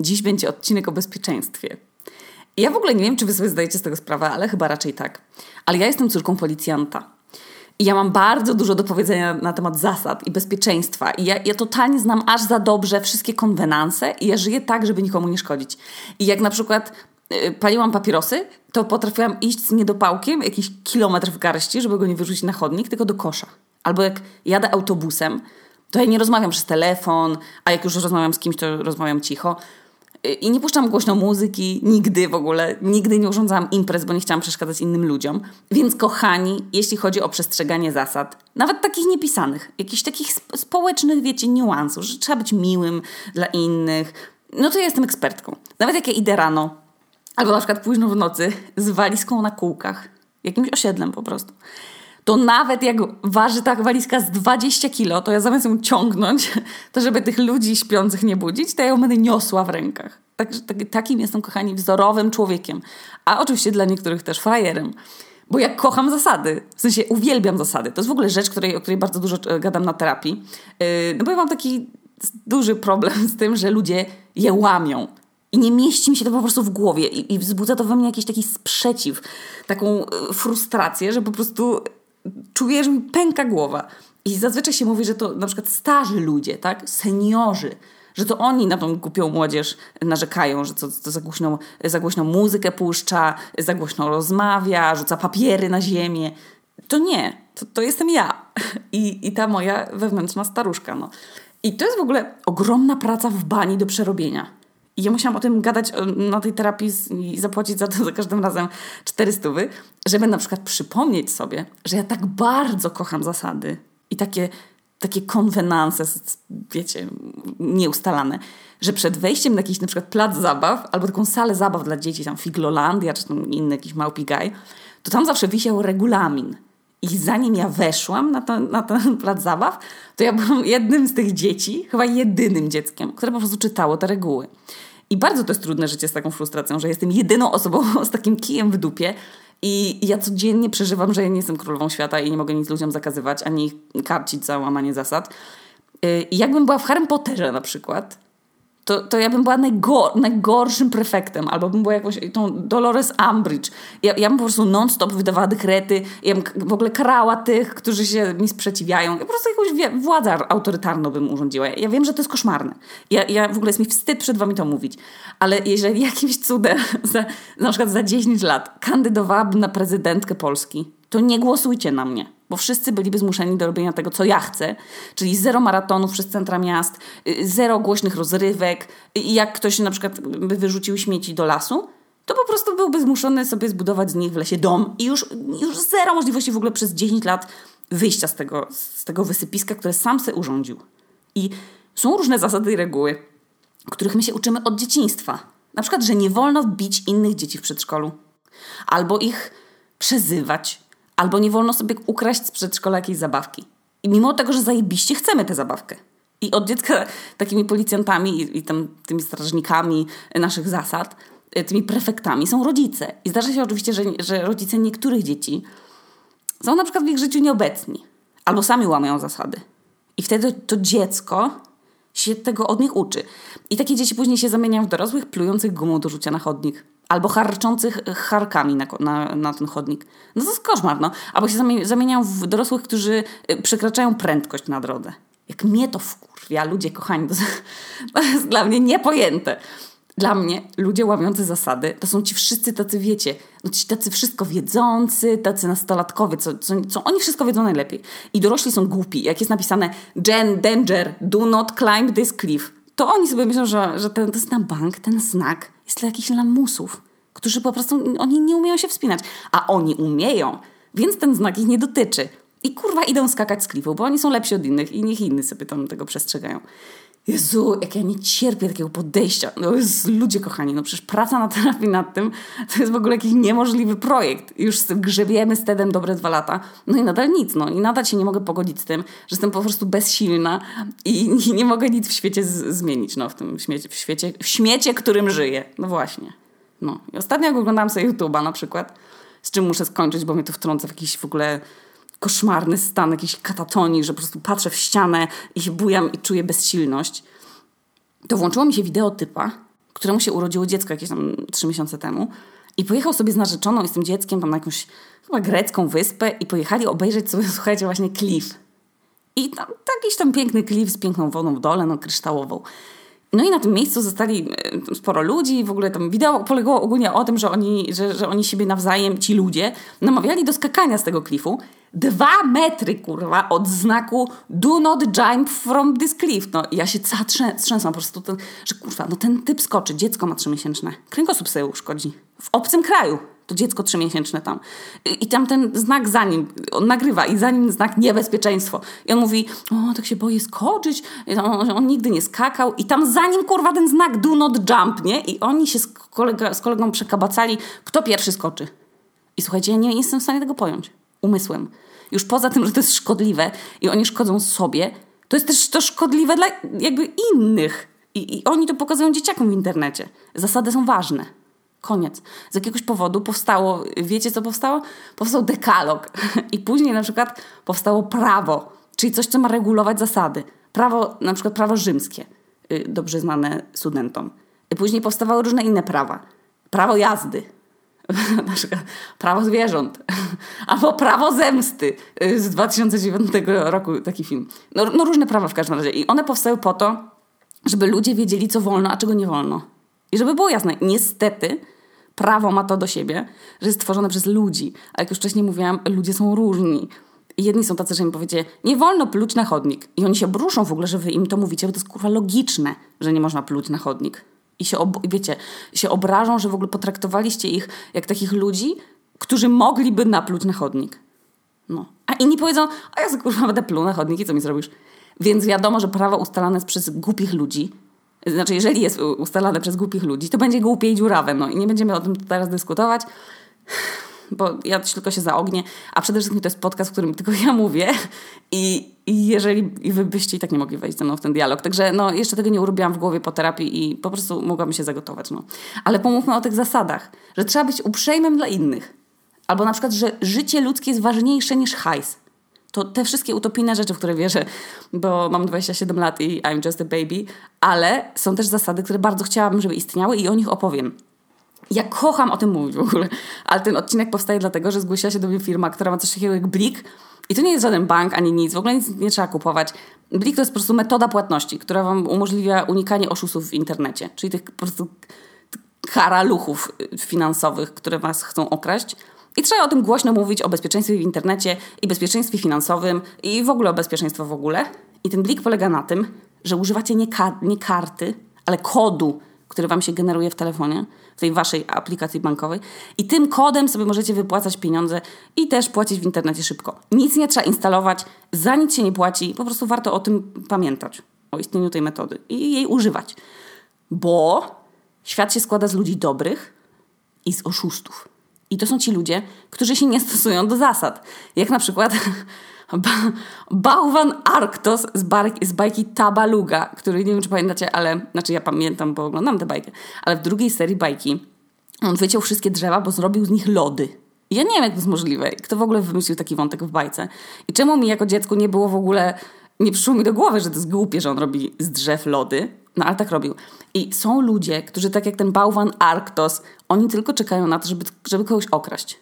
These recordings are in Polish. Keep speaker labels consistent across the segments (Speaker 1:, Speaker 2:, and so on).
Speaker 1: Dziś będzie odcinek o bezpieczeństwie. Ja w ogóle nie wiem, czy wy sobie zdajecie z tego sprawę, ale chyba raczej tak. Ale ja jestem córką policjanta. I ja mam bardzo dużo do powiedzenia na temat zasad i bezpieczeństwa. I ja, ja totalnie znam aż za dobrze wszystkie konwenanse i ja żyję tak, żeby nikomu nie szkodzić. I jak na przykład y, paliłam papierosy, to potrafiłam iść z niedopałkiem jakiś kilometr w garści, żeby go nie wyrzucić na chodnik, tylko do kosza. Albo jak jadę autobusem, to ja nie rozmawiam przez telefon, a jak już rozmawiam z kimś, to rozmawiam cicho. I nie puszczam głośno muzyki, nigdy w ogóle, nigdy nie urządzałam imprez, bo nie chciałam przeszkadzać innym ludziom. Więc kochani, jeśli chodzi o przestrzeganie zasad, nawet takich niepisanych, jakichś takich społecznych, wiecie, niuansów, że trzeba być miłym dla innych, no to ja jestem ekspertką. Nawet jak ja idę rano, albo na przykład późno w nocy z walizką na kółkach, jakimś osiedlem po prostu, to nawet jak waży ta walizka z 20 kilo, to ja zamiast ją ciągnąć, to żeby tych ludzi śpiących nie budzić, to ja ją będę niosła w rękach. Tak, tak, takim jestem, kochani, wzorowym człowiekiem. A oczywiście dla niektórych też frajerem. Bo ja kocham zasady. W sensie uwielbiam zasady. To jest w ogóle rzecz, której, o której bardzo dużo e, gadam na terapii. Yy, no bo ja mam taki duży problem z tym, że ludzie je łamią. I nie mieści mi się to po prostu w głowie. I, i wzbudza to we mnie jakiś taki sprzeciw, taką e, frustrację, że po prostu czuję, że mi pęka głowa. I zazwyczaj się mówi, że to na przykład starzy ludzie, tak? Seniorzy, że to oni na tą głupią młodzież narzekają, że to, to za, głośną, za głośną muzykę puszcza, za głośno rozmawia, rzuca papiery na ziemię. To nie, to, to jestem ja I, i ta moja wewnętrzna staruszka. No. I to jest w ogóle ogromna praca w bani do przerobienia. I ja musiałam o tym gadać na tej terapii i zapłacić za to za każdym razem 400, żeby na przykład przypomnieć sobie, że ja tak bardzo kocham zasady i takie, takie konwenanse, wiecie, nieustalane, że przed wejściem na jakiś na przykład plac zabaw albo taką salę zabaw dla dzieci, tam Figlolandia czy tam inny jakiś małpigaj, to tam zawsze wisiał regulamin i zanim ja weszłam na, to, na ten plac zabaw, to ja byłam jednym z tych dzieci, chyba jedynym dzieckiem, które po prostu czytało te reguły. I bardzo to jest trudne życie z taką frustracją, że jestem jedyną osobą z takim kijem w dupie i ja codziennie przeżywam, że ja nie jestem królową świata i nie mogę nic ludziom zakazywać, ani karcić za łamanie zasad. Y, I jakbym była w Harry Potterze na przykład, to, to ja bym była najgor najgorszym prefektem, albo bym była jakąś tą Dolores Umbridge. Ja, ja bym po prostu non-stop wydawała dekrety, ja bym w ogóle karała tych, którzy się mi sprzeciwiają. Ja po prostu jakąś władzę autorytarną bym urządziła. Ja, ja wiem, że to jest koszmarne. Ja, ja w ogóle jest mi wstyd przed wami to mówić. Ale jeżeli jakimś cudem, za, na przykład za 10 lat, kandydowałabym na prezydentkę Polski, to nie głosujcie na mnie bo wszyscy byliby zmuszeni do robienia tego, co ja chcę, czyli zero maratonów przez centra miast, y, zero głośnych rozrywek i jak ktoś na przykład by wyrzucił śmieci do lasu, to po prostu byłby zmuszony sobie zbudować z nich w lesie dom i już, już zero możliwości w ogóle przez 10 lat wyjścia z tego, z tego wysypiska, które sam sobie urządził. I są różne zasady i reguły, których my się uczymy od dzieciństwa. Na przykład, że nie wolno bić innych dzieci w przedszkolu, albo ich przezywać, Albo nie wolno sobie ukraść z przedszkola jakiejś zabawki. I mimo tego, że zajebiście chcemy tę zabawkę. I od dziecka takimi policjantami i, i tam, tymi strażnikami naszych zasad, e, tymi prefektami są rodzice. I zdarza się oczywiście, że, że rodzice niektórych dzieci są na przykład w ich życiu nieobecni. Albo sami łamią zasady. I wtedy to dziecko się tego od nich uczy. I takie dzieci później się zamieniają w dorosłych, plujących gumą do rzucia na chodnik. Albo harczących harkami na, na, na ten chodnik. No to jest koszmar, no. Albo się zamieniają w dorosłych, którzy y, przekraczają prędkość na drodze. Jak mnie to wkurwia, ludzie kochani, to, to jest dla mnie niepojęte. Dla mnie ludzie łamiący zasady to są ci wszyscy tacy, wiecie, no ci tacy wszystko wiedzący, tacy nastolatkowie, co, co, co oni wszystko wiedzą najlepiej. I dorośli są głupi. Jak jest napisane Jen, danger, do not climb this cliff, to oni sobie myślą, że, że ten, bank, ten znak jest dla jakichś lamusów, którzy po prostu, oni nie umieją się wspinać. A oni umieją, więc ten znak ich nie dotyczy. I kurwa idą skakać z klifu, bo oni są lepsi od innych i niech inni sobie tam tego przestrzegają. Jezu, jak ja nie cierpię takiego podejścia. No jest, ludzie kochani, no przecież praca na terapii nad tym to jest w ogóle jakiś niemożliwy projekt. Już grzebiemy z Tedem dobre dwa lata. No i nadal nic, no i nadal się nie mogę pogodzić z tym, że jestem po prostu bezsilna i nie mogę nic w świecie z- zmienić, no w tym śmiecie, w świecie, w śmiecie, którym żyję. No właśnie. No. I ostatnio jak oglądałam sobie YouTube'a na przykład, z czym muszę skończyć, bo mnie to wtrąca w jakiś w ogóle koszmarny stan jakiejś katatonii, że po prostu patrzę w ścianę i się bujam i czuję bezsilność, to włączyło mi się wideo typa, któremu się urodziło dziecko jakieś tam trzy miesiące temu. I pojechał sobie z narzeczoną i z tym dzieckiem tam na jakąś chyba grecką wyspę i pojechali obejrzeć sobie, słuchajcie, właśnie klif. I tam jakiś tam piękny klif z piękną wodą w dole, no kryształową. No i na tym miejscu zostali e, sporo ludzi, w ogóle tam wideo polegało ogólnie o tym, że oni, że, że oni siebie nawzajem, ci ludzie, namawiali do skakania z tego klifu. Dwa metry, kurwa, od znaku do not jump from this cliff. No ja się cała trzę, trzęsłam po prostu, to, że kurwa, no ten typ skoczy, dziecko ma trzymiesięczne, kręgosłup sobie uszkodzi. W obcym kraju to dziecko trzymiesięczne tam. I, I tam ten znak za nim, on nagrywa i za nim znak niebezpieczeństwo. I on mówi, o, tak się boję skoczyć. On, on, nigdy nie skakał. I tam za nim, kurwa, ten znak do not jump, nie? I oni się z, kolega, z kolegą przekabacali, kto pierwszy skoczy. I słuchajcie, ja nie jestem w stanie tego pojąć. Umysłem. Już poza tym, że to jest szkodliwe i oni szkodzą sobie, to jest też to szkodliwe dla jakby innych. I, I oni to pokazują dzieciakom w internecie. Zasady są ważne. Koniec. Z jakiegoś powodu powstało, wiecie co powstało? Powstał dekalog. I później na przykład powstało prawo, czyli coś, co ma regulować zasady. Prawo, na przykład prawo rzymskie, y, dobrze znane studentom. I później powstawały różne inne prawa. Prawo jazdy, na przykład prawo zwierząt, albo prawo zemsty y, z 2009 roku, taki film. No, no różne prawa w każdym razie. I one powstały po to, żeby ludzie wiedzieli, co wolno, a czego nie wolno. I żeby było jasne, niestety prawo ma to do siebie, że jest stworzone przez ludzi. A jak już wcześniej mówiłam, ludzie są różni. Jedni są tacy, że im powiecie, nie wolno pluć na chodnik. I oni się bruszą w ogóle, że wy im to mówicie, bo to jest kurwa logiczne, że nie można pluć na chodnik. I się, ob- wiecie, się obrażą, że w ogóle potraktowaliście ich jak takich ludzi, którzy mogliby napluć na chodnik. No. A inni powiedzą, a ja kurwa będę pluł na i co mi zrobisz? Więc wiadomo, że prawo ustalane jest przez głupich ludzi, znaczy, jeżeli jest ustalane przez głupich ludzi, to będzie głupie i dziurawe. No i nie będziemy o tym teraz dyskutować, bo ja tylko się zaognię. A przede wszystkim to jest podcast, w którym tylko ja mówię i, i jeżeli i wy byście i tak nie mogli wejść ze mną w ten dialog. Także no, jeszcze tego nie urobiłam w głowie po terapii i po prostu mogłam się zagotować. No. Ale pomówmy o tych zasadach, że trzeba być uprzejmym dla innych. Albo na przykład, że życie ludzkie jest ważniejsze niż hajs. To te wszystkie utopijne rzeczy, w które wierzę, bo mam 27 lat i I'm just a baby, ale są też zasady, które bardzo chciałabym, żeby istniały i o nich opowiem. Ja kocham o tym mówić w ogóle, ale ten odcinek powstaje dlatego, że zgłosiła się do mnie firma, która ma coś takiego jak Blik i to nie jest żaden bank ani nic, w ogóle nic nie trzeba kupować. Blik to jest po prostu metoda płatności, która wam umożliwia unikanie oszustów w internecie, czyli tych po prostu karaluchów finansowych, które was chcą okraść. I trzeba o tym głośno mówić, o bezpieczeństwie w internecie i bezpieczeństwie finansowym i w ogóle o bezpieczeństwie w ogóle. I ten blik polega na tym, że używacie nie, ka nie karty, ale kodu, który wam się generuje w telefonie, w tej waszej aplikacji bankowej. I tym kodem sobie możecie wypłacać pieniądze i też płacić w internecie szybko. Nic nie trzeba instalować, za nic się nie płaci, po prostu warto o tym pamiętać, o istnieniu tej metody i jej używać. Bo świat się składa z ludzi dobrych i z oszustów. I to są ci ludzie, którzy się nie stosują do zasad. Jak na przykład ba bałwan Arktos z, z bajki Tabaluga, który nie wiem, czy pamiętacie, ale znaczy ja pamiętam, bo oglądam tę bajkę, ale w drugiej serii bajki on wyciął wszystkie drzewa, bo zrobił z nich lody. Ja nie wiem, jak to jest możliwe. Kto w ogóle wymyślił taki wątek w bajce? I czemu mi jako dziecku nie było w ogóle, nie przyszło mi do głowy, że to jest głupie, że on robi z drzew lody, no ale tak robił. I są ludzie, którzy tak jak ten bałwan Arktos, oni tylko czekają na to, żeby, żeby kogoś okraść.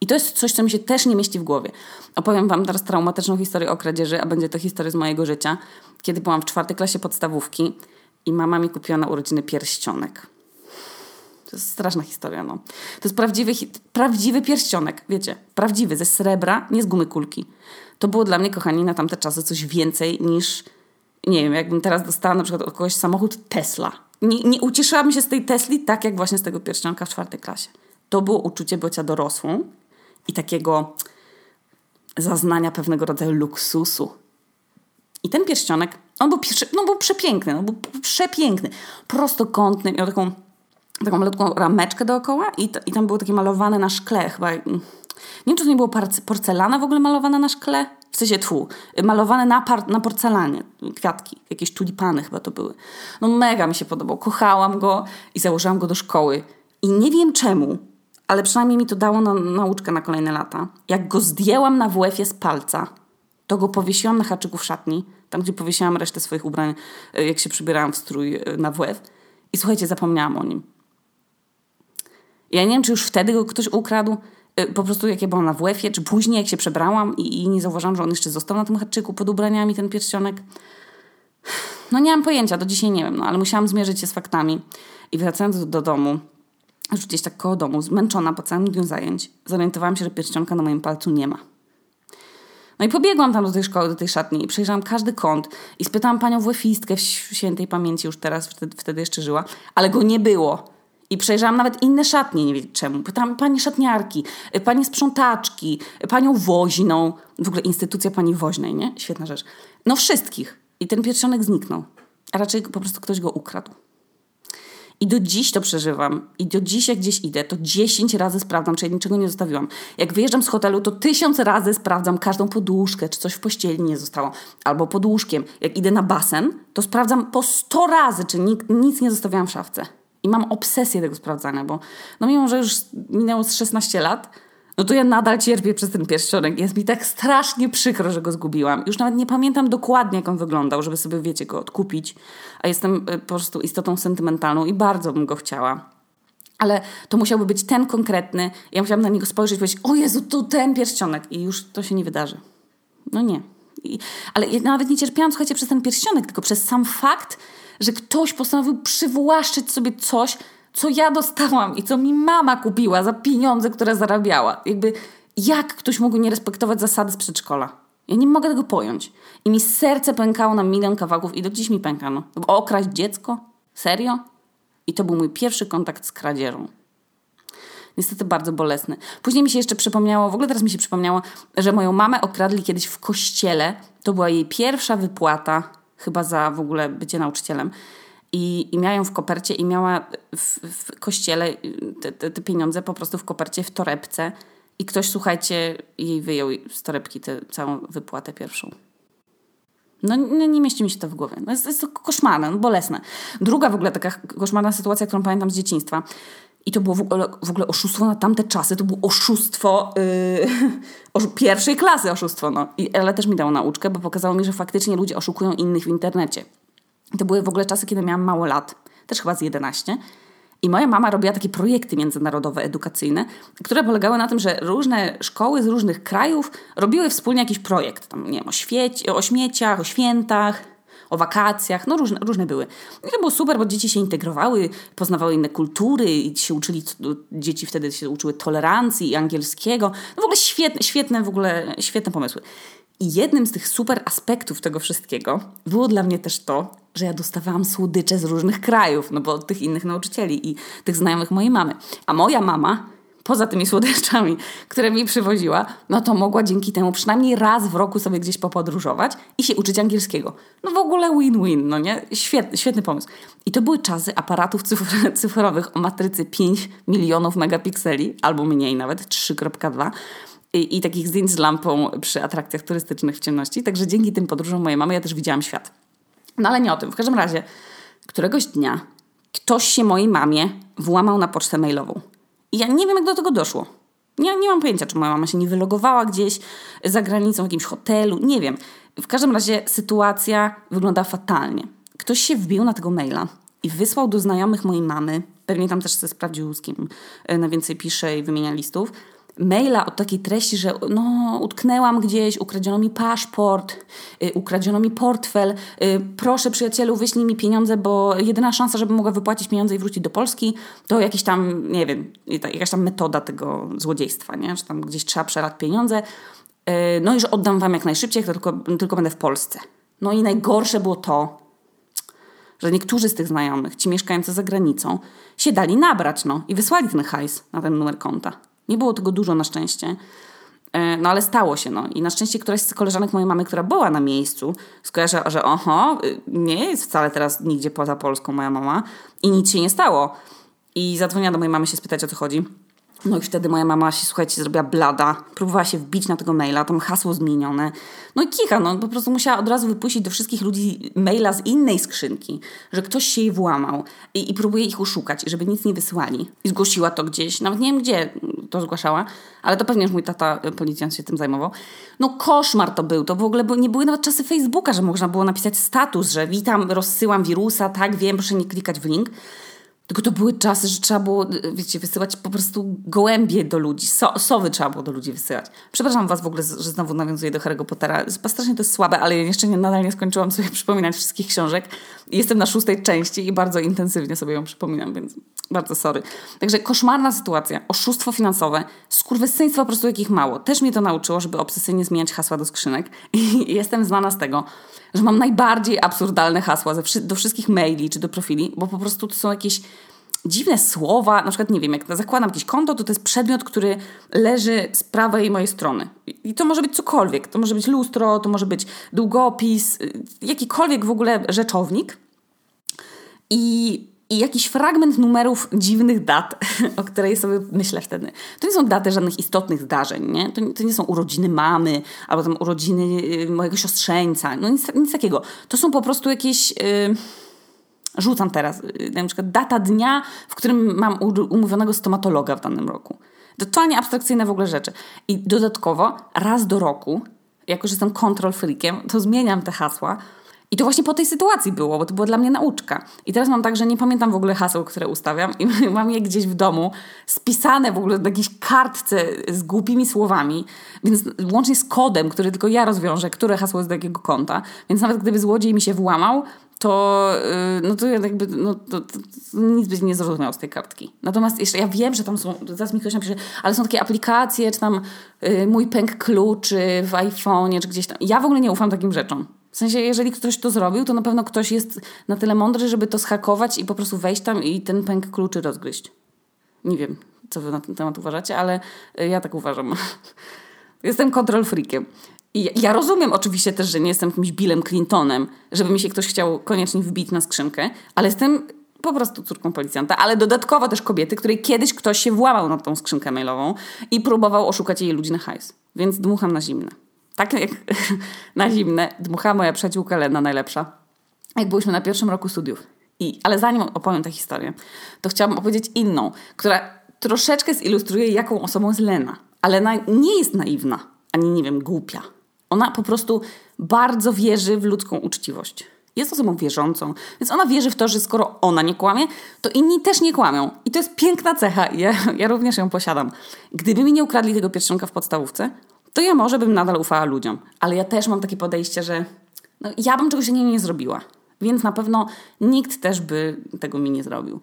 Speaker 1: I to jest coś, co mi się też nie mieści w głowie. Opowiem Wam teraz traumatyczną historię o kradzieży, a będzie to historia z mojego życia. Kiedy byłam w czwartej klasie podstawówki i mama mi kupiła na urodziny pierścionek. To jest straszna historia, no. To jest prawdziwy, prawdziwy pierścionek, wiecie. Prawdziwy, ze srebra, nie z gumy kulki. To było dla mnie, kochani, na tamte czasy coś więcej niż nie wiem, jakbym teraz dostała na przykład od kogoś samochód Tesla. Nie, nie ucieszyłabym się z tej Tesli tak, jak właśnie z tego pierścionka w czwartej klasie. To było uczucie bycia dorosłą i takiego zaznania pewnego rodzaju luksusu. I ten pierścionek, on był, no, był przepiękny, no, był przepiękny. Prostokątny, miał taką, taką malutką rameczkę dookoła i, i tam było takie malowane na szkle chyba. Nie wiem, czy to nie było porcelana w ogóle malowana na szkle? W sensie tłu, malowane na, par, na porcelanie, kwiatki, jakieś tulipany chyba to były. No mega mi się podobał, kochałam go i założyłam go do szkoły. I nie wiem czemu, ale przynajmniej mi to dało na, nauczkę na kolejne lata. Jak go zdjęłam na WF-ie z palca, to go powiesiłam na haczyku w szatni, tam gdzie powiesiłam resztę swoich ubrań, e, jak się przybierałam w strój e, na WF. I słuchajcie, zapomniałam o nim. Ja nie wiem, czy już wtedy go ktoś ukradł, po prostu jak ja byłam na WF-ie, czy później jak się przebrałam i, i nie zauważyłam, że on jeszcze został na tym haczyku pod ubraniami, ten pierścionek. No nie mam pojęcia, do dzisiaj nie wiem, no ale musiałam zmierzyć się z faktami. I wracając do, do domu, już gdzieś tak koło domu, zmęczona po całym dniu zajęć, zorientowałam się, że pierścionka na moim palcu nie ma. No i pobiegłam tam do tej szkoły, do tej szatni i przejrzałam każdy kąt i spytałam panią WF-istkę w świętej pamięci, już teraz, wtedy, wtedy jeszcze żyła, ale go nie było. I przejrzałam nawet inne szatnie, nie wiem czemu. Pytałam pani szatniarki, pani sprzątaczki, panią woźną, w ogóle instytucja pani woźnej, nie? Świetna rzecz. No wszystkich. I ten pierścionek zniknął. A raczej po prostu ktoś go ukradł. I do dziś to przeżywam. I do dziś, jak gdzieś idę, to 10 razy sprawdzam, czy ja niczego nie zostawiłam. Jak wyjeżdżam z hotelu, to tysiąc razy sprawdzam każdą poduszkę, czy coś w pościeli nie zostało. Albo pod łóżkiem. Jak idę na basen, to sprawdzam po 100 razy, czy nic nie zostawiłam w szafce. I mam obsesję tego sprawdzania, bo no mimo, że już minęło z 16 lat, no to ja nadal cierpię przez ten pierścionek. Jest mi tak strasznie przykro, że go zgubiłam. Już nawet nie pamiętam dokładnie, jak on wyglądał, żeby sobie, wiecie, go odkupić. A jestem y, po prostu istotą sentymentalną i bardzo bym go chciała. Ale to musiałby być ten konkretny. Ja musiałam na niego spojrzeć i powiedzieć, o Jezu, to ten pierścionek. I już to się nie wydarzy. No nie. I, ale ja nawet nie cierpiałam, słuchajcie, przez ten pierścionek, tylko przez sam fakt, że ktoś postanowił przywłaszczyć sobie coś, co ja dostałam i co mi mama kupiła za pieniądze, które zarabiała. Jakby jak ktoś mógł nie respektować zasady z przedszkola? Ja nie mogę tego pojąć. I mi serce pękało na milion kawałków i do dziś mi pęka. No. Okraść dziecko? Serio? I to był mój pierwszy kontakt z kradzieżą. Niestety bardzo bolesny. Później mi się jeszcze przypomniało, w ogóle teraz mi się przypomniało, że moją mamę okradli kiedyś w kościele. To była jej pierwsza wypłata, chyba za w ogóle bycie nauczycielem. I, i miała w kopercie i miała w, w kościele te, te, te, pieniądze po prostu w kopercie, w torebce. I ktoś, słuchajcie, jej wyjął z torebki tę całą wypłatę pierwszą. No nie, nie mieści mi się to w głowie. No jest, jest to koszmarne, no bolesne. Druga w ogóle taka koszmarna sytuacja, którą pamiętam z dzieciństwa. I to było w ogóle, w ogóle oszustwo na tamte czasy. To było oszustwo yy, pierwszej klasy oszustwo. No. I, ale też mi dało nauczkę, bo pokazało mi, że faktycznie ludzie oszukują innych w internecie. To były w ogóle czasy, kiedy miałam mało lat, też chyba z 11. I moja mama robiła takie projekty międzynarodowe, edukacyjne, które polegały na tym, że różne szkoły z różnych krajów robiły wspólnie jakiś projekt. Tam, nie wiem, o, o śmieciach, o świętach, o wakacjach, no różne, różne były. I to było super, bo dzieci się integrowały, poznawały inne kultury i się uczyli, dzieci wtedy się uczyły tolerancji i angielskiego. No w ogóle świetne, świetne w ogóle, świetne pomysły. I jednym z tych super aspektów tego wszystkiego było dla mnie też to, że ja dostawałam słodycze z różnych krajów, no bo od tych innych nauczycieli i tych znajomych mojej mamy. A moja mama, poza tymi słodyczami, które mi przywoziła, no to mogła dzięki temu przynajmniej raz w roku sobie gdzieś popodróżować i się uczyć angielskiego. No w ogóle win-win, no nie? Świetny, świetny pomysł. I to były czasy aparatów cyfr cyfrowych o matrycy 5 milionów megapikseli, albo mniej nawet, 3.2 i, i takich zdjęć z lampą przy atrakcjach turystycznych w ciemności. Także dzięki tym podróżom mojej mamy ja też widziałam świat. No ale nie o tym. W każdym razie, któregoś dnia ktoś się mojej mamie włamał na pocztę mailową. Ja nie wiem, jak do tego doszło. Nie, nie mam pojęcia, czy moja mama się nie wylogowała gdzieś za granicą, w jakimś hotelu. Nie wiem. W każdym razie sytuacja wygląda fatalnie. Ktoś się wbił na tego maila i wysłał do znajomych mojej mamy, pewnie tam też się sprawdził z kim e, najwięcej pisze i wymienia listów, maila o takiej treści, że no, utknęłam gdzieś, ukradziono mi paszport, yy, ukradziono mi portfel, yy, proszę przyjacielu, wyślij mi pieniądze, bo jedyna szansa, żebym mogła wypłacić pieniądze i wrócić do Polski, to jakiś tam, nie wiem, jakaś tam metoda tego złodziejstwa, nie? że tam gdzieś trzeba przelać pieniądze, yy, no i że oddam wam jak najszybciej, tylko, tylko będę w Polsce. No i najgorsze było to, że niektórzy z tych znajomych, ci mieszkający za granicą, się dali nabrać, no i wysłali ten hajs na ten numer konta. Nie było tego dużo na szczęście. E, no ale stało się, no. I na szczęście któraś z koleżanek mojej mamy, która była na miejscu, skojarzyła, że oho, y, nie jest wcale teraz nigdzie poza Polską moja mama i nic się nie stało. I zadzwoniła do mojej mamy się spytać, o co chodzi. No i wtedy moja mama się, słuchajcie, zrobiła blada, próbowała się wbić na tego maila, tam hasło zmienione. No i kicha, no po prostu musiała od razu wypuścić do wszystkich ludzi maila z innej skrzynki, że ktoś się jej włamał i, i próbuje ich oszukać, żeby nic nie wysyłali. I zgłosiła to gdzieś, nawet nie wiem gdzie to zgłaszała, ale to pewnie już mój tata y, policjant się tym zajmował. No koszmar to był, to w ogóle nie były nawet czasy Facebooka, że można było napisać status, że witam, rozsyłam wirusa, tak, wiem, proszę nie klikać w link. Tylko to były czasy, że trzeba było, wiecie, wysyłać po prostu gołębie do ludzi. So, sowy trzeba było do ludzi wysyłać. Przepraszam was w ogóle, że znowu nawiązuję do Harry'ego Pottera. Strasznie to jest słabe, ale jeszcze nie, nadal nie skończyłam sobie przypominać wszystkich książek. Jestem na szóstej części i bardzo intensywnie sobie ją przypominam, więc bardzo sorry. Także koszmarna sytuacja, oszustwo finansowe, skurwysyństwo po prostu jakich mało. Też mnie to nauczyło, żeby obsesyjnie zmieniać hasła do skrzynek i jestem znana z tego, że mam najbardziej absurdalne hasła do wszystkich maili czy do profili, bo po prostu to są jakieś dziwne słowa, na przykład nie wiem, jak zakładam jakieś konto, to to jest przedmiot, który leży z prawej mojej strony. I to może być cokolwiek. To może być lustro, to może być długopis, y, jakikolwiek w ogóle rzeczownik. I i jakiś fragment numerów dziwnych dat, o której sobie myślę wtedy. To nie są daty żadnych istotnych zdarzeń, nie? To, to nie są urodziny mamy, albo tam urodziny y, mojego siostrzeńca, no nic, nic takiego. To są po prostu jakieś... Yy, rzucam teraz, yy, na przykład data dnia, w którym mam umówionego stomatologa w danym roku. Totalnie abstrakcyjne w ogóle rzeczy. I dodatkowo raz do roku, jako że jestem control freakiem, to zmieniam te hasła, i to właśnie po tej sytuacji było, bo to była dla mnie nauczka. I teraz mam tak, że nie pamiętam w ogóle haseł, które ustawiam i mam je gdzieś w domu spisane w ogóle na jakiejś kartce z głupimi słowami, więc łącznie z kodem, który tylko ja rozwiążę, które hasło jest do jakiego konta. Więc nawet gdyby złodziej mi się włamał, to, yy, no to jakby no, to, to, to nic byś nie zrozumiał z tej kartki. Natomiast jeszcze ja wiem, że tam są, zaraz mi ktoś napisze, ale są takie aplikacje, czy tam yy, mój pęk kluczy w iPhone'ie, czy gdzieś tam. Ja w ogóle nie ufam takim rzeczom. W sensie, jeżeli ktoś to zrobił, to na pewno ktoś jest na tyle mądry, żeby to schakować i po prostu wejść tam i ten pęk kluczy rozgryźć. Nie wiem, co wy na ten temat uważacie, ale y, ja tak uważam. Jestem kontrol freakiem. I ja rozumiem oczywiście też, że nie jestem jakimś Billem Clintonem, żeby mi się ktoś chciał koniecznie wbić na skrzynkę, ale jestem po prostu córką policjanta, ale dodatkowo też kobiety, której kiedyś ktoś się włamał na tą skrzynkę mailową i próbował oszukać jej ludzi na hajs. Więc dmucham na zimne tak jak na zimne, dmuchała moja przyjaciółka Lena najlepsza, jak byliśmy na pierwszym roku studiów. I, ale zanim opowiem tę historię, to chciałabym opowiedzieć inną, która troszeczkę zilustruje, jaką osobą jest Lena. Ale Lena nie jest naiwna, ani nie wiem, głupia. Ona po prostu bardzo wierzy w ludzką uczciwość. Jest osobą wierzącą, więc ona wierzy w to, że skoro ona nie kłamie, to inni też nie kłamią. I to jest piękna cecha. Ja, ja również ją posiadam. Gdyby mi nie ukradli tego pierścionka w podstawówce, to ja może bym nadal ufała ludziom. Ale ja też mam takie podejście, że no, ja bym czegoś nie, nie zrobiła. Więc na pewno nikt też by tego mi nie zrobił.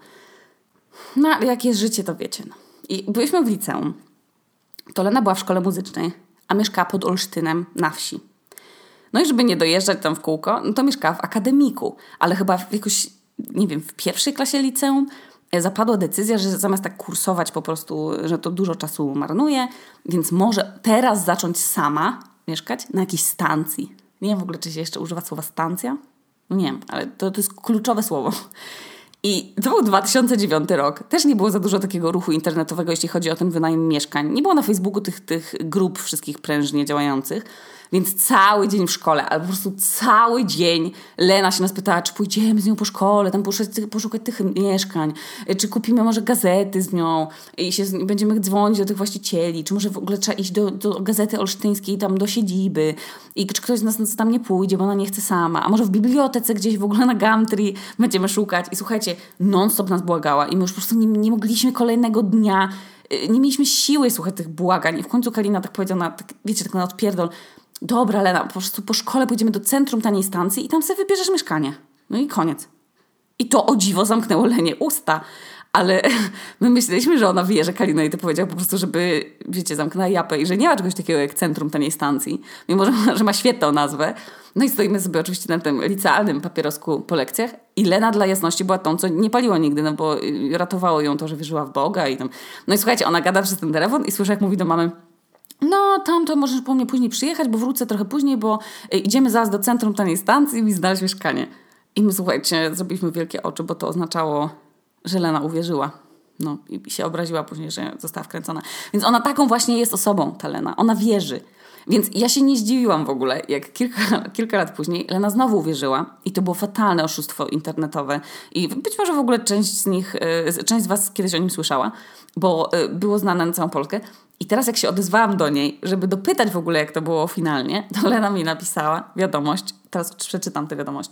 Speaker 1: No ale jak jest życie, to wiecie. No. I byliśmy w liceum. To Lena była w szkole muzycznej, a mieszkała pod Olsztynem na wsi. No i żeby nie dojeżdżać tam w kółko, no to mieszkała w akademiku, ale chyba w jakoś, nie wiem, w pierwszej klasie liceum zapadła decyzja, że zamiast tak kursować po prostu, że to dużo czasu marnuje, więc może teraz zacząć sama mieszkać na jakiejś stacji. Nie wiem w ogóle, czy się jeszcze używa słowa stacja. Nie wiem, ale to, to jest kluczowe słowo. I to był 2009 rok. Też nie było za dużo takiego ruchu internetowego, jeśli chodzi o ten wynajem mieszkań. Nie było na Facebooku tych, tych grup wszystkich prężnie działających. Więc cały dzień w szkole, albo po prostu cały dzień Lena się nas pytała, czy pójdziemy z nią po szkole, tam poszukać, poszukać tych mieszkań, czy kupimy może gazety z nią i się, będziemy dzwonić do tych właścicieli, czy może w ogóle trzeba iść do, do gazety olsztyńskiej, tam do siedziby i czy ktoś z nas tam nie pójdzie, bo ona nie chce sama, a może w bibliotece gdzieś w ogóle na Gumtree będziemy szukać. I słuchajcie, non-stop nas błagała i my już po prostu nie, nie mogliśmy kolejnego dnia y, nie mieliśmy siły słuchać tych błagań. I w końcu Kalina tak powiedziała, tak, wiecie, tak na odpierdol, dobra Lena, po prostu po szkole pójdziemy do centrum taniej stacji i tam sobie wybierzesz mieszkanie. No i koniec. I to o dziwo zamknęło Lenie usta. Ale my myśleliśmy, że ona wie, że Kalina i to powiedział po prostu, żeby, wiecie, zamknęła japę i że nie ma czegoś takiego jak centrum taniej stacji, mimo że, że ma świetną nazwę. No i stoimy sobie oczywiście na tym licealnym papierosku po lekcjach i Lena dla jasności była tą, co nie paliła nigdy, no bo ratowało ją to, że wierzyła w Boga i tam. No i słuchajcie, ona gada przez ten telefon i słyszę, jak mówi do mamy, no, tam to możesz po mnie później przyjechać, bo wrócę trochę później, bo y, idziemy zaraz do centrum taniej stacji i znaleźć mieszkanie. I my, słuchajcie, zrobiliśmy wielkie oczy, bo to oznaczało, że Lena uwierzyła. No i się obraziła później, że została wkręcona. Więc ona taką właśnie jest osobą, ta Lena. Ona wierzy. Więc ja się nie zdziwiłam w ogóle, jak kilka, kilka lat później Lena znowu uwierzyła i to było fatalne oszustwo internetowe. I być może w ogóle część z nich, y, część z Was kiedyś o nim słyszała, bo y, było znane na całą Polskę. I teraz jak się odezwałam do niej, żeby dopytać w ogóle jak to było finalnie, to Lena mi napisała wiadomość. Teraz przeczytam tę wiadomość.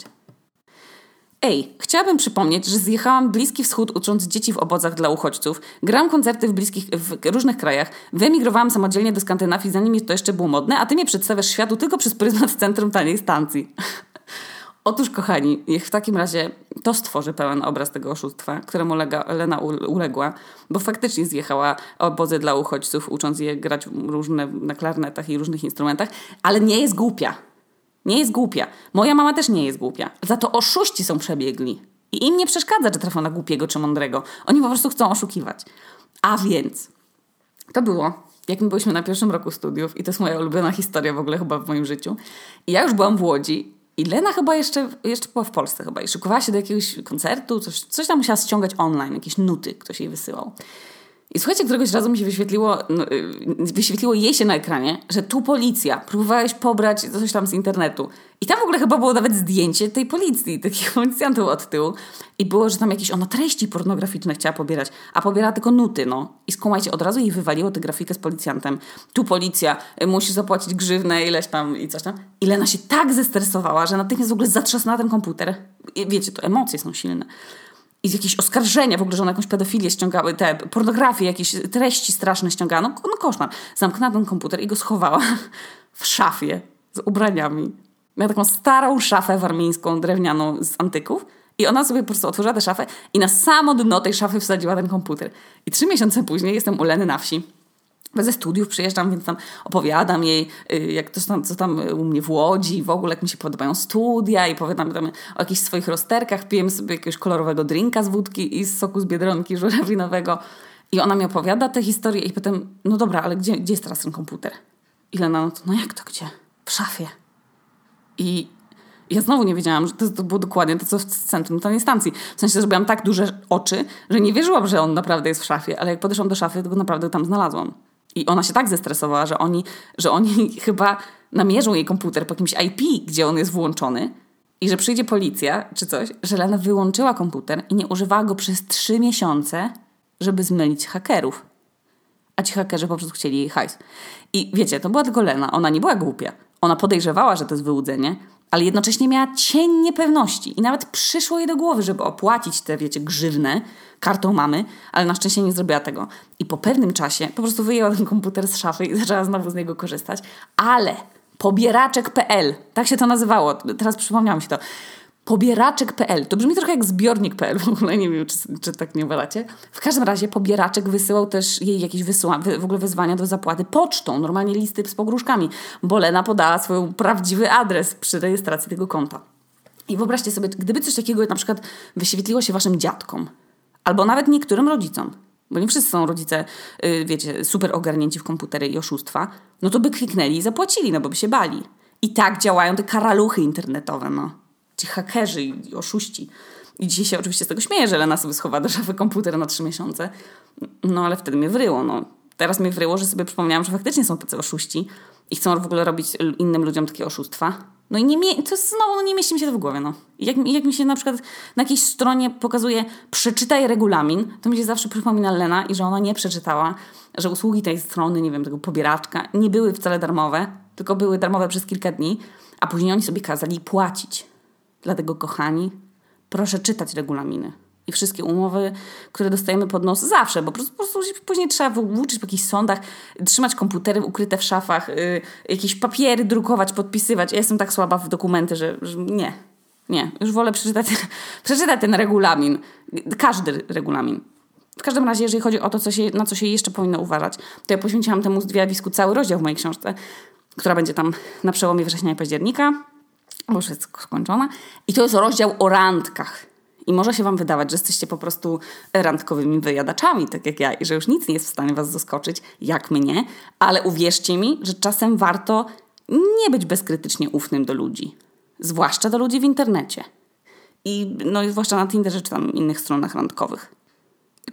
Speaker 1: Ej, chciałabym przypomnieć, że zjechałam Bliski Wschód ucząc dzieci w obozach dla uchodźców, gram koncerty w, bliskich, w różnych krajach, wyemigrowałam samodzielnie do Skandynawii, zanim to jeszcze było modne, a ty mnie przedstawiasz światu tylko przez pryzmat centrum taniej stacji. Otóż, kochani, niech w takim razie to stworzy pełen obraz tego oszustwa, któremu Lega, Lena uległa, bo faktycznie zjechała obozy dla uchodźców, ucząc je grać różne na klarnetach i różnych instrumentach, ale nie jest głupia. Nie jest głupia. Moja mama też nie jest głupia. Za to oszuści są przebiegli. I im nie przeszkadza, że trafią na głupiego czy mądrego. Oni po prostu chcą oszukiwać. A więc, to było, jak my byliśmy na pierwszym roku studiów i to jest moja ulubiona historia w ogóle chyba w moim życiu. I ja już byłam w Łodzi i Lena chyba jeszcze, jeszcze była w Polsce chyba i szykowała się do jakiegoś koncertu, coś, coś tam musiała ściągać online, jakieś nuty ktoś jej wysyłał. I słuchajcie, któregoś razu mi się wyświetliło, no, y, wyświetliło jej się na ekranie, że tu policja, próbowałeś pobrać coś tam z internetu. I tam w ogóle chyba było nawet zdjęcie tej policji, takich policjantów od tyłu. I było, że tam jakieś ona treści pornograficzne chciała pobierać, a pobiera tylko nuty, no. I skumajcie, od razu jej wywaliło tę grafikę z policjantem. Tu policja, y, musi zapłacić grzywnę, ileś tam i coś tam. I Lena się tak zestresowała, że natychmiast w ogóle zatrzasnęła ten komputer. I wiecie, to emocje są silne i jakieś oskarżenia, w ogóle, że ona jakąś pedofilię ściągały, te pornografię, jakieś treści straszne ściągano. No, no koszmar. Zamknęła ten komputer i go schowała w szafie z ubraniami. Miała taką starą szafę warmińską, drewnianą z antyków i ona sobie po prostu otworzyła tę szafę i na samo dno tej szafy wsadziła ten komputer. I trzy miesiące później jestem u Leny na wsi ze studiów przyjeżdżam, więc tam opowiadam jej, y, jak to co tam u mnie w Łodzi, w ogóle jak mi się podobają studia i opowiadam tam o jakichś swoich rozterkach, pijemy sobie jakiegoś kolorowego drinka z wódki i z soku z Biedronki żurawinowego. I ona mi opowiada tę historię i potem, no dobra, ale gdzie, gdzie jest teraz ten komputer? I Lena, no, to, no jak to gdzie? W szafie. I ja znowu nie wiedziałam, że to, to było dokładnie to, co w centrum tej stacji. W sensie zrobiłam tak duże oczy, że nie wierzyłam, że on naprawdę jest w szafie, ale jak podeszłam do szafy, to go naprawdę tam znalazłam. I ona się tak zestresowała, że oni, że oni chyba namierzą jej komputer po jakimś IP, gdzie on jest włączony i że przyjdzie policja czy coś, że Lena wyłączyła komputer i nie używała go przez trzy miesiące, żeby zmylić hakerów. A ci hakerzy po prostu chcieli jej hajs. I wiecie, to była tylko Lena. Ona nie była głupia. Ona podejrzewała, że to jest wyłudzenie, ale jednocześnie miała cień niepewności i nawet przyszło jej do głowy, żeby opłacić te, wiecie, grzywne kartą mamy, ale na szczęście nie zrobiła tego. I po pewnym czasie po prostu wyjęła ten komputer z szafy i zaczęła znowu z niego korzystać, ale pobieraczek.pl, tak się to nazywało, teraz przypomniałam się to, Pobieraczek.pl. To brzmi trochę jak zbiornik.pl, w ogóle nie wiem, czy, czy tak nie uważacie. W każdym razie pobieraczek wysyłał też jej jakieś wysła, w ogóle wezwania do zapłaty pocztą, normalnie listy z pogróżkami, bo Lena podała swój prawdziwy adres przy rejestracji tego konta. I wyobraźcie sobie, gdyby coś takiego na przykład wyświetliło się waszym dziadkom, albo nawet niektórym rodzicom, bo nie wszyscy są rodzice, yy, wiecie, super ogarnięci w komputery i oszustwa, no to by kliknęli i zapłacili, no bo by się bali. I tak działają te karaluchy internetowe, no ci hakerzy i oszuści. I dzisiaj się oczywiście z tego śmieję, że Lena sobie schowa do szafy komputer na trzy miesiące. No ale wtedy mnie wryło. No. Teraz mnie wryło, że sobie przypomniałam, że faktycznie są tacy oszuści i chcą w ogóle robić innym ludziom takie oszustwa. No i nie mie- to znowu no, nie mieści mi się to w głowie. No. Jak, jak mi się na przykład na jakiejś stronie pokazuje przeczytaj regulamin, to mi się zawsze przypomina Lena i że ona nie przeczytała, że usługi tej strony, nie wiem, tego pobieraczka nie były wcale darmowe, tylko były darmowe przez kilka dni, a później oni sobie kazali płacić. Dlatego, kochani, proszę czytać regulaminy i wszystkie umowy, które dostajemy pod nos zawsze, bo po prostu, po prostu później trzeba włóczyć po jakichś sądach, trzymać komputery ukryte w szafach, yy, jakieś papiery drukować, podpisywać. Ja jestem tak słaba w dokumenty, że, że nie. Nie, już wolę przeczytać, przeczytać ten regulamin. Każdy regulamin. W każdym razie, jeżeli chodzi o to, co się, na co się jeszcze powinno uważać, to ja poświęciłam temu zjawisku cały rozdział w mojej książce, która będzie tam na przełomie września i października już jest skończona. I to jest rozdział o randkach. I może się Wam wydawać, że jesteście po prostu randkowymi wyjadaczami, tak jak ja, i że już nic nie jest w stanie Was zaskoczyć, jak mnie, ale uwierzcie mi, że czasem warto nie być bezkrytycznie ufnym do ludzi. Zwłaszcza do ludzi w internecie. I no i zwłaszcza na Tinderze czy tam innych stronach randkowych.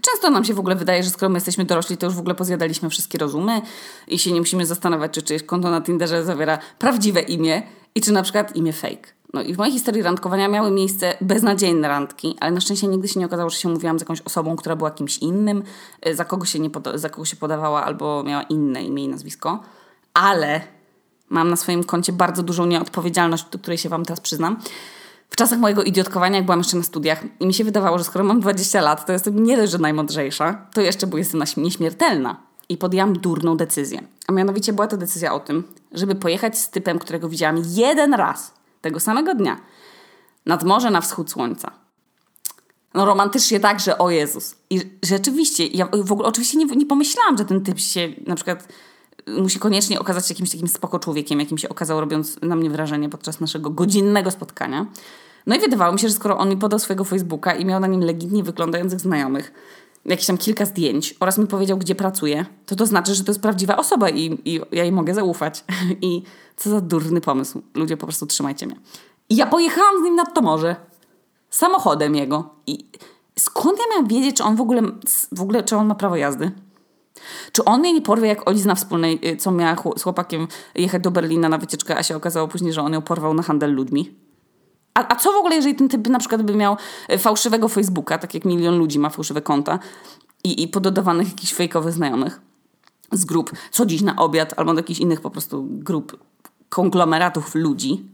Speaker 1: Często nam się w ogóle wydaje, że skoro my jesteśmy dorośli, to już w ogóle pozjadaliśmy wszystkie rozumy i się nie musimy zastanawiać, czy czyjeś konto na Tinderze zawiera prawdziwe imię i czy na przykład imię fake. No i w mojej historii randkowania miały miejsce beznadziejne randki, ale na szczęście nigdy się nie okazało, że się mówiłam z jakąś osobą, która była kimś innym, y, za kogo się, nie poda- za kogo się podawała albo miała inne imię i nazwisko. Ale mam na swoim koncie bardzo dużą nieodpowiedzialność, do której się Wam teraz przyznam. W czasach mojego idiotkowania, jak byłam jeszcze na studiach i mi się wydawało, że skoro mam 20 lat, to jestem nie dość, że najmądrzejsza, to jeszcze, bo jestem nieśmiertelna. I podjęłam durną decyzję. A mianowicie była to decyzja o tym, żeby pojechać z typem, którego widziałam jeden raz, tego samego dnia, nad morze na wschód słońca. No romantycznie tak, że o Jezus. I rzeczywiście, ja w ogóle oczywiście nie, nie pomyślałam, że ten typ się na przykład musi koniecznie okazać jakimś takim spoko człowiekiem, jakim się okazał, robiąc na mnie wrażenie podczas naszego godzinnego spotkania. No i wydawało mi się, że skoro on mi podał swojego Facebooka i miał na nim legitnie wyglądających znajomych, jakieś tam kilka zdjęć oraz mi powiedział, gdzie pracuje, to to znaczy, że to jest prawdziwa osoba i, i ja jej mogę zaufać. I co za durny pomysł. Ludzie, po prostu trzymajcie mnie. I ja pojechałam z nim nad to morze. Samochodem jego. I skąd ja miałam wiedzieć, czy on w ogóle, w ogóle czy on ma prawo jazdy? Czy on mnie nie porwie jak Olizna wspólnej, y, co miała z chłopakiem jechać do Berlina na wycieczkę, a się okazało później, że on ją porwał na handel ludźmi? A, a co w ogóle, jeżeli ten typ na przykład by miał y, fałszywego Facebooka, tak jak milion ludzi ma fałszywe konta i, i pododawanych jakichś fejkowych znajomych z grup, co dziś na obiad, albo do jakichś innych po prostu grup, konglomeratów ludzi?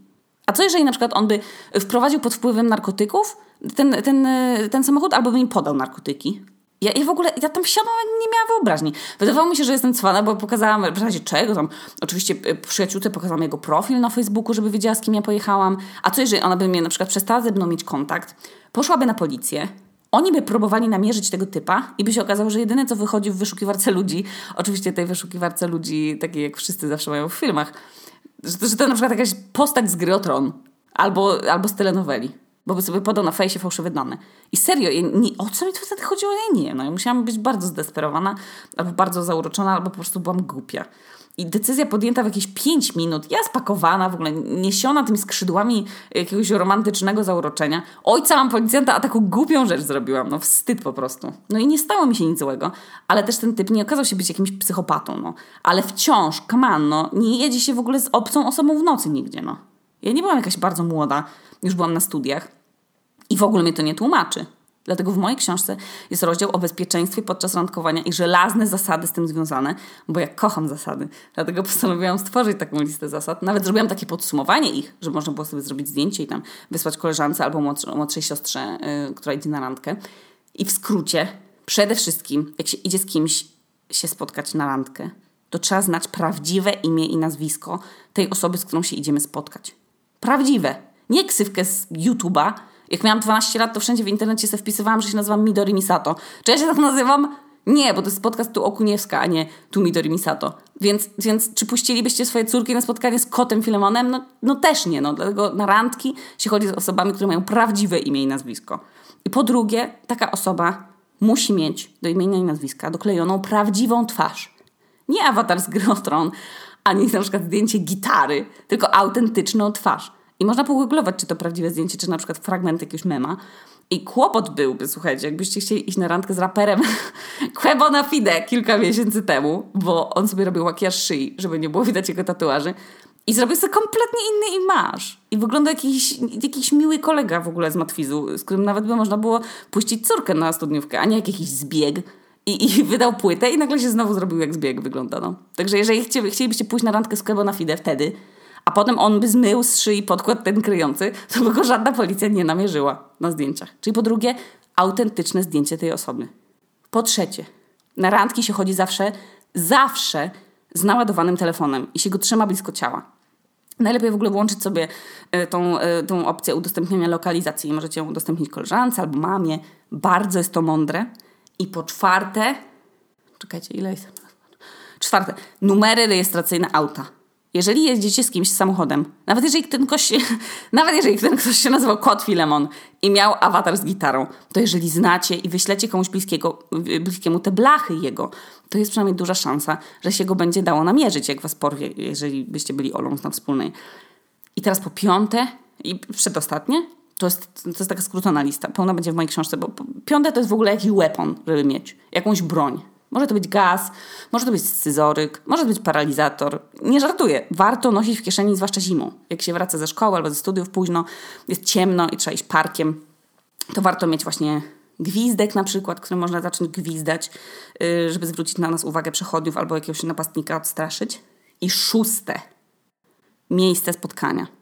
Speaker 1: A co jeżeli na przykład on by wprowadził pod wpływem narkotyków ten, ten, y, ten samochód, albo by im podał narkotyki? Ja, ja w ogóle, ja tam wsiadłam, nie miała wyobraźni. Wydawało mi się, że jestem cwana, bo pokazałam, w razie czego tam, oczywiście y, przyjaciółce pokazałam jego profil na Facebooku, żeby wiedziała, z kim ja pojechałam. A co jeżeli ona by mnie na przykład przestała ze mną mieć kontakt, poszłaby na policję, oni by próbowali namierzyć tego typa i by się okazało, że jedyne co wychodzi w wyszukiwarce ludzi, oczywiście tej wyszukiwarce ludzi, takiej jak wszyscy zawsze mają w filmach, że, że to na przykład jakaś postać z gry tron albo, albo z telenoweli bo by sobie podał na fejsie fałszywe dane. I serio, ja nie, o co mi tu wtedy chodziło? Ja nie no, ja musiałam być bardzo zdesperowana, albo bardzo zauroczona, albo po prostu byłam głupia. I decyzja podjęta w jakieś 5 minut, ja spakowana, w ogóle niesiona tymi skrzydłami jakiegoś romantycznego zauroczenia. Ojca mam policjanta, a taką głupią rzecz zrobiłam. No wstyd po prostu. No i nie stało mi się nic złego, ale też ten typ nie okazał się być jakimś psychopatą, no. Ale wciąż, come no, nie jedzie się w ogóle z obcą osobą w nocy nigdzie, no. Ja nie byłam jakaś bardzo młoda, już byłam na studiach. I w ogóle mnie to nie tłumaczy. Dlatego w mojej książce jest rozdział o bezpieczeństwie podczas randkowania i żelazne zasady z tym związane, bo ja kocham zasady. Dlatego postanowiłam stworzyć taką listę zasad. Nawet zrobiłam takie podsumowanie ich, żeby można było sobie zrobić zdjęcie i tam wysłać koleżance albo młodszej, młodszej siostrze, yy, która idzie na randkę. I w skrócie, przede wszystkim, jak się idzie z kimś się spotkać na randkę, to trzeba znać prawdziwe imię i nazwisko tej osoby, z którą się idziemy spotkać. Prawdziwe. Nie ksywkę z YouTube'a, jak miałam 12 lat, to wszędzie w internecie sobie wpisywałam, że się nazywam Midori Misato. Czy ja się tak nazywam? Nie, bo to jest podcast tu Okuniewska, a nie tu Midori Misato. Więc, więc czy puścilibyście swoje córki na spotkanie z kotem Filemonem? No, no też nie, no. Dlatego na randki się chodzi z osobami, które mają prawdziwe imię i nazwisko. I po drugie, taka osoba musi mieć do imienia i nazwiska doklejoną prawdziwą twarz. Nie awatar z gry o tron, ani na przykład zdjęcie gitary, tylko autentyczną twarz. I można pogooglować, czy to prawdziwe zdjęcie, czy na przykład fragment jakiegoś mema. I kłopot byłby, słuchajcie, jakbyście chcieli iść na randkę z raperem Quebo na Fide kilka miesięcy temu, bo on sobie robił makijaż szyi, żeby nie było widać jego tatuaży. I zrobił sobie kompletnie inny imaż. I wygląda jakiś, jakiś miły kolega w ogóle z Matwizu, z którym nawet by można było puścić córkę na studniówkę, a nie jak jakiś zbieg. I, I wydał płytę i nagle się znowu zrobił jak zbieg wygląda. No. Także jeżeli chcielibyście pójść na randkę z Quebo na Fide wtedy, a potem on by zmył z szyi podkład ten kryjący, to by go żadna policja nie namierzyła na zdjęciach. Czyli po drugie, autentyczne zdjęcie tej osoby. Po trzecie, na randki się chodzi zawsze, zawsze z naładowanym telefonem i się go trzyma blisko ciała. Najlepiej w ogóle włączyć sobie e, tą, e, tą opcję udostępniania lokalizacji. Możecie ją udostępnić koleżance albo mamie. Bardzo jest to mądre. I po czwarte, czekajcie, ile jest? Czwarte, numery rejestracyjne auta. Jeżeli jeździcie z kimś samochodem, nawet jeżeli ten ktoś nawet jeżeli ten ktoś się nazywał Kot Filemon i miał awatar z gitarą, to jeżeli znacie i wyślecie komuś bliskiego, bliskiemu te blachy jego, to jest przynajmniej duża szansa, że się go będzie dało namierzyć, jak was porwie, jeżeli byście byli Olą na wspólnej. I teraz po piąte i przedostatnie, to jest, to jest taka skrócona lista, pełna będzie w mojej książce, bo Piąte to jest w ogóle jakiś weapon, żeby mieć. Jakąś broń. Może to być gaz, może to być scyzoryk, może to być paralizator. Nie żartuję. Warto nosić w kieszeni, zwłaszcza zimą. Jak się wraca ze szkoły albo ze studiów późno, jest ciemno i trzeba iść parkiem, to warto mieć właśnie gwizdek na przykład, który można zacząć gwizdać, y, żeby zwrócić na nas uwagę przechodniów albo jakiegoś napastnika odstraszyć. I szóste. Miejsce spotkania.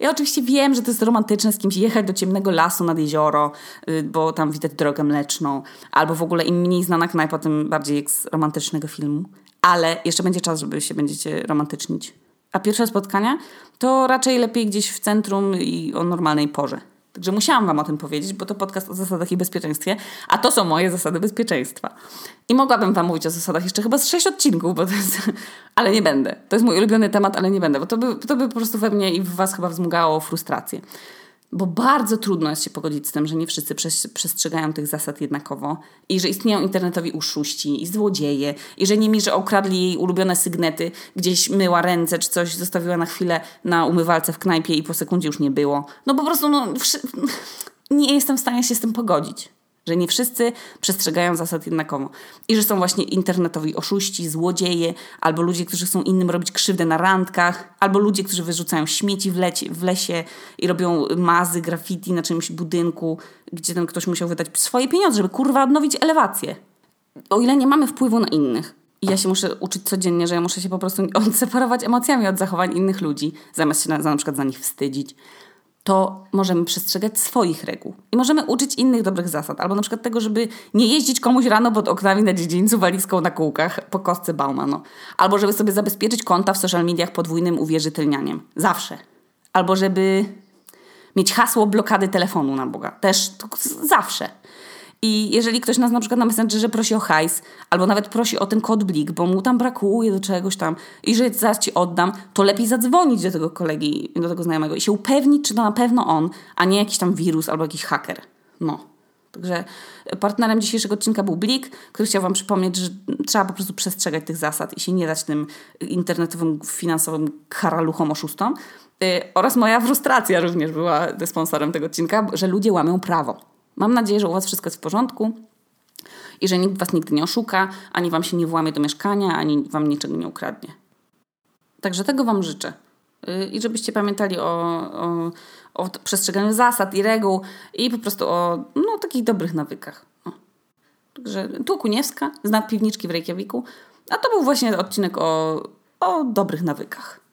Speaker 1: Ja oczywiście wiem, że to jest romantyczne z kimś jechać do ciemnego lasu nad jezioro, y, bo tam widać drogę mleczną, albo w ogóle im mniej znana knajpa, tym bardziej jak z romantycznego filmu. Ale jeszcze będzie czas, żeby się będziecie romantycznić. A pierwsze spotkania to raczej lepiej gdzieś w centrum i o normalnej porze. Także musiałam Wam o tym powiedzieć, bo to podcast o zasadach i bezpieczeństwie, a to są moje zasady bezpieczeństwa. I mogłabym Wam mówić o zasadach jeszcze chyba z sześć odcinków, bo to jest, ale nie będę. To jest mój ulubiony temat, ale nie będę, bo to by, to by po prostu we mnie i w Was chyba wzmugało frustrację. Bo bardzo trudno jest się pogodzić z tym, że nie wszyscy przestrzegają tych zasad jednakowo i że istnieją internetowi uszuści i złodzieje i że nimi, że okradli jej ulubione sygnety, gdzieś myła ręce czy coś zostawiła na chwilę na umywalce w knajpie i po sekundzie już nie było. No po prostu no, nie jestem w stanie się z tym pogodzić że nie wszyscy przestrzegają zasad jednakowo. I że są właśnie internetowi oszuści, złodzieje, albo ludzie, którzy chcą innym robić krzywdę na randkach, albo ludzie, którzy wyrzucają śmieci w, lecie, w lesie i robią mazy, graffiti na czymś budynku, gdzie ten ktoś musiał wydać swoje pieniądze, żeby kurwa odnowić elewację. O ile nie mamy wpływu na innych, i ja się muszę uczyć codziennie, że ja muszę się po prostu odseparować emocjami od zachowań innych ludzi, zamiast się na, na przykład za nich wstydzić to możemy przestrzegać swoich reguł i możemy uczyć innych dobrych zasad. Albo na przykład tego, żeby nie jeździć komuś rano pod oknami na dziedzińcu walizką na kółkach po kostce Baumano. Albo żeby sobie zabezpieczyć konta w social mediach podwójnym uwierzytelnianiem. Zawsze. Albo żeby mieć hasło blokady telefonu na Boga. Też zawsze. I jeżeli ktoś nas na przykład na Messengerze prosi o hajs, albo nawet prosi o ten kod blik, bo mu tam brakuje do czegoś tam i że zaraz ci oddam, to lepiej zadzwonić do tego kolegi, do tego znajomego i się upewnić, czy to na pewno on, a nie jakiś tam wirus albo jakiś haker. No. Także partnerem dzisiejszego odcinka był Blik, który chciał Wam przypomnieć, że trzeba po prostu przestrzegać tych zasad i się nie dać tym internetowym, finansowym karaluchom oszustom. Yy, oraz moja frustracja również była sponsorem tego odcinka, że ludzie łamią prawo. Mam nadzieję, że u Was wszystko jest w porządku i że nikt Was nigdy nie oszuka, ani Wam się nie włamie do mieszkania, ani Wam niczego nie ukradnie. Także tego Wam życzę. Y, I żebyście pamiętali o, o, o przestrzeganiu zasad i reguł i po prostu o no, takich dobrych nawykach. O. Także tu Kuniewska, znak piwniczki w Reykjaviku, a to był właśnie odcinek o, o dobrych nawykach.